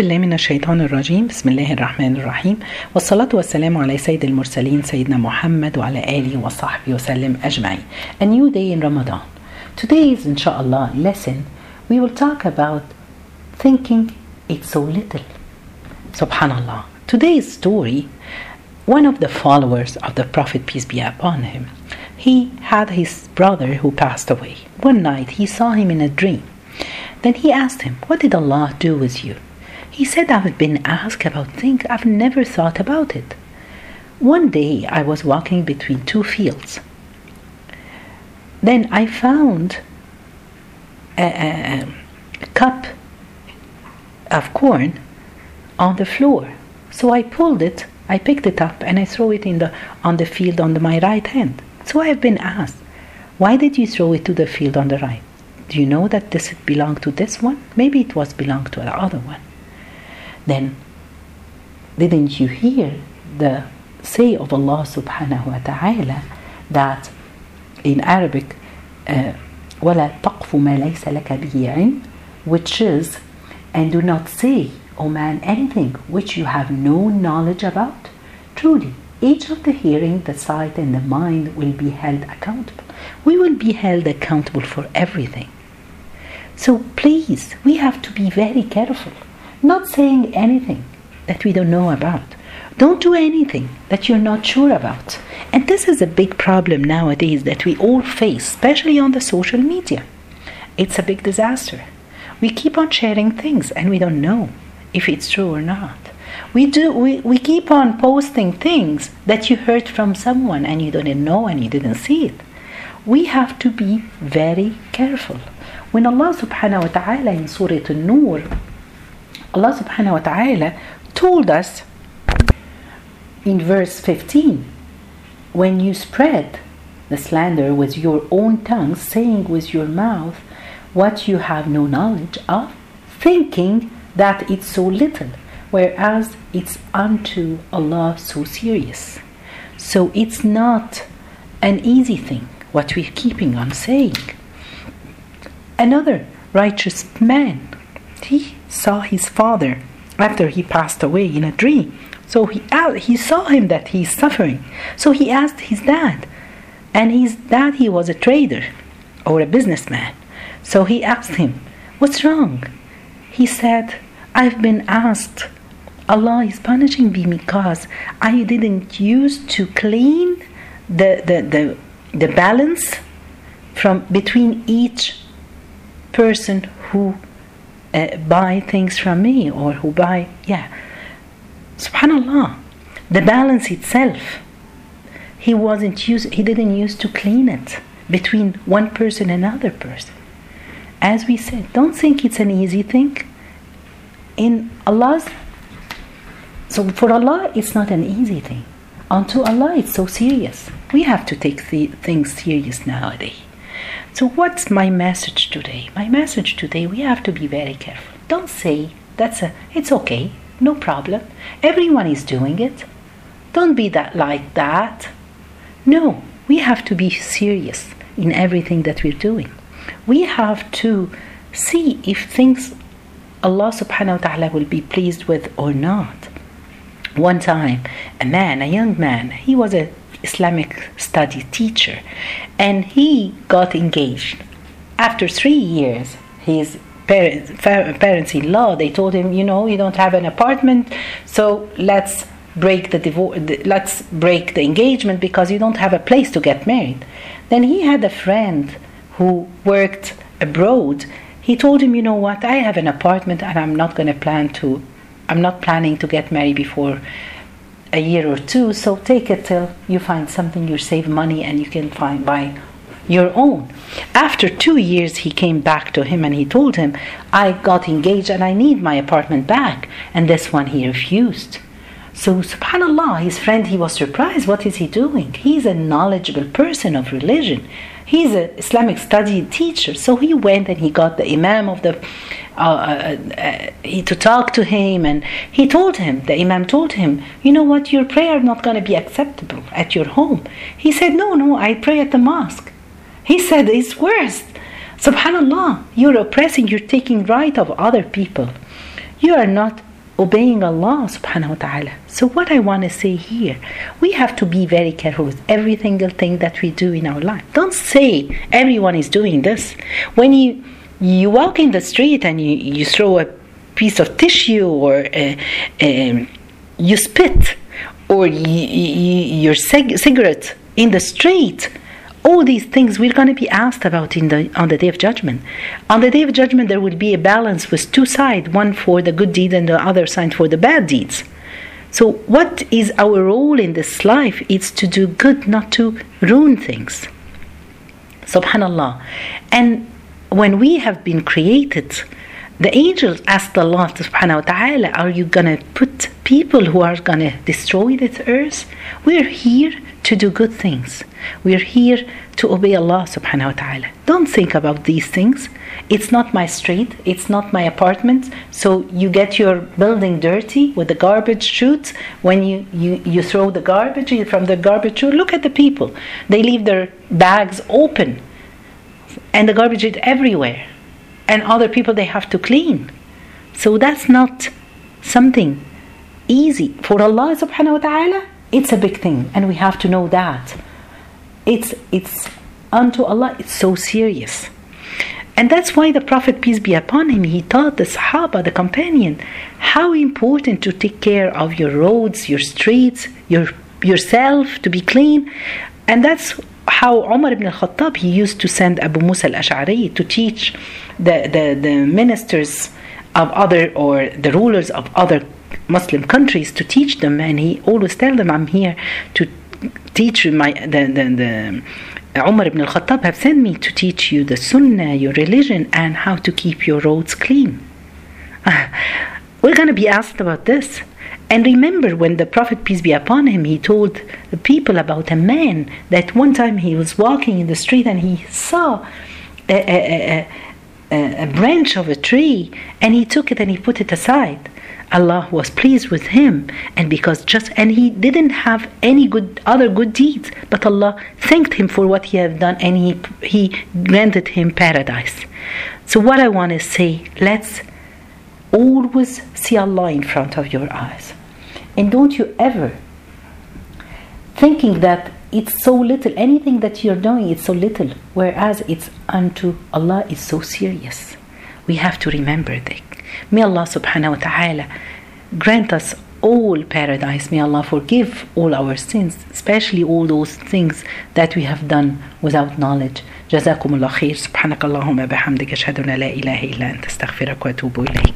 بالله من الشيطان الرجيم بسم الله الرحمن الرحيم والصلاة والسلام على سيد المرسلين سيدنا محمد وعلى آله وصحبه وسلم أجمعين A new day in Ramadan Today's inshallah lesson we will talk about thinking it's so little Subhanallah Today's story one of the followers of the Prophet peace be upon him he had his brother who passed away one night he saw him in a dream then he asked him, What did Allah do with you? He said, I've been asked about things I've never thought about it. One day I was walking between two fields. Then I found a, a, a cup of corn on the floor. So I pulled it, I picked it up, and I threw it in the on the field on the, my right hand. So I have been asked, why did you throw it to the field on the right? Do you know that this belonged to this one? Maybe it was belonged to the other one Then, didn't you hear the say of Allah subhanahu wa ta'ala that in Arabic, uh, وَلَا تَقْفُ مَا لَيْسَ لَكَ بِهِ عِلْمٍ which is, and do not say, O man, anything which you have no knowledge about. Truly, each of the hearing, the sight, and the mind will be held accountable. We will be held accountable for everything. So please, we have to be very careful, not saying anything that we don't know about. Don't do anything that you're not sure about. And this is a big problem nowadays that we all face, especially on the social media. It's a big disaster. We keep on sharing things and we don't know if it's true or not. We do we, we keep on posting things that you heard from someone and you didn't know and you didn't see it. We have to be very careful. When Allah subhanahu wa ta'ala in Surah An-Nur, Allah subhanahu wa ta'ala told us in verse 15, when you spread the slander with your own tongue, saying with your mouth what you have no knowledge of, thinking that it's so little, whereas it's unto Allah so serious. So it's not an easy thing what we're keeping on saying. Another righteous man, he saw his father after he passed away in a dream. So he, he saw him that he's suffering. So he asked his dad, and his dad he was a trader or a businessman. So he asked him, "What's wrong?" He said, "I've been asked. Allah is punishing me because I didn't use to clean the the the, the balance from between each person who uh, buy things from me or who buy yeah. Subhanallah. The balance itself he wasn't use he didn't use to clean it between one person and another person. As we said don't think it's an easy thing. In allah's so for allah it's not an easy thing. Unto allah it's so serious. We have to take the things serious nowadays so, what's my message today? My message today, we have to be very careful. Don't say that's a, it's okay, no problem. Everyone is doing it. Don't be that like that. No, we have to be serious in everything that we're doing. We have to see if things Allah subhanahu wa ta'ala will be pleased with or not. One time, a man, a young man, he was a Islamic study teacher, and he got engaged. After three years, his parents, parents-in-law they told him, you know, you don't have an apartment, so let's break the divorce. Let's break the engagement because you don't have a place to get married. Then he had a friend who worked abroad. He told him, you know what, I have an apartment and I'm not going to plan to. I'm not planning to get married before a year or two. So take it till you find something, you save money, and you can find buy your own. After two years, he came back to him and he told him, I got engaged and I need my apartment back. And this one he refused. So, subhanAllah, his friend, he was surprised. What is he doing? He's a knowledgeable person of religion. He's an Islamic study teacher. So he went and he got the Imam of the, uh, uh, uh, to talk to him. And he told him, the Imam told him, you know what, your prayer not going to be acceptable at your home. He said, no, no, I pray at the mosque. He said, it's worse. Subhanallah, you're oppressing, you're taking right of other people. You are not obeying Allah subhanahu wa ta'ala. So what I want to say here, we have to be very careful with every single thing that we do in our life. Don't say everyone is doing this. When you you walk in the street and you, you throw a piece of tissue or uh, um, you spit or you, you, your cig- cigarette in the street all these things we're going to be asked about in the on the day of judgment. On the day of judgment there will be a balance with two sides one for the good deed and the other side for the bad deeds. So what is our role in this life? It's to do good not to ruin things. Subhanallah. And when we have been created the angels asked Allah subhanahu wa ta'ala, Are you gonna put people who are gonna destroy this earth? We're here to do good things. We're here to obey Allah subhanahu wa ta'ala. Don't think about these things. It's not my street, it's not my apartment. So you get your building dirty with the garbage chute. When you, you, you throw the garbage from the garbage chute, look at the people. They leave their bags open and the garbage is everywhere and other people they have to clean. So that's not something easy. For Allah subhanahu wa ta'ala, it's a big thing, and we have to know that. It's it's unto Allah, it's so serious. And that's why the Prophet, peace be upon him, he taught the Sahaba, the companion, how important to take care of your roads, your streets, your yourself to be clean. And that's how Umar ibn al-Khattab he used to send Abu Musa al-Ash'ari to teach the, the, the ministers of other or the rulers of other Muslim countries to teach them and he always tell them I'm here to teach you my the, the, the Umar ibn al-Khattab have sent me to teach you the sunnah, your religion and how to keep your roads clean. We're going to be asked about this. And remember when the Prophet, peace be upon him, he told the people about a man that one time he was walking in the street and he saw a, a, a, a branch of a tree and he took it and he put it aside. Allah was pleased with him and because just and he didn't have any good other good deeds but Allah thanked him for what he had done and he he granted him paradise so what I want to say let's always see Allah in front of your eyes and don't you ever thinking that it's so little anything that you're doing it's so little whereas it's unto Allah is so serious we have to remember that may Allah subhanahu wa ta'ala grant us all paradise may Allah forgive all our sins especially all those things that we have done without knowledge جزاكم الله خير سبحانك اللهم بحمدك أشهد أن لا إله إلا أنت استغفرك وأتوب إليك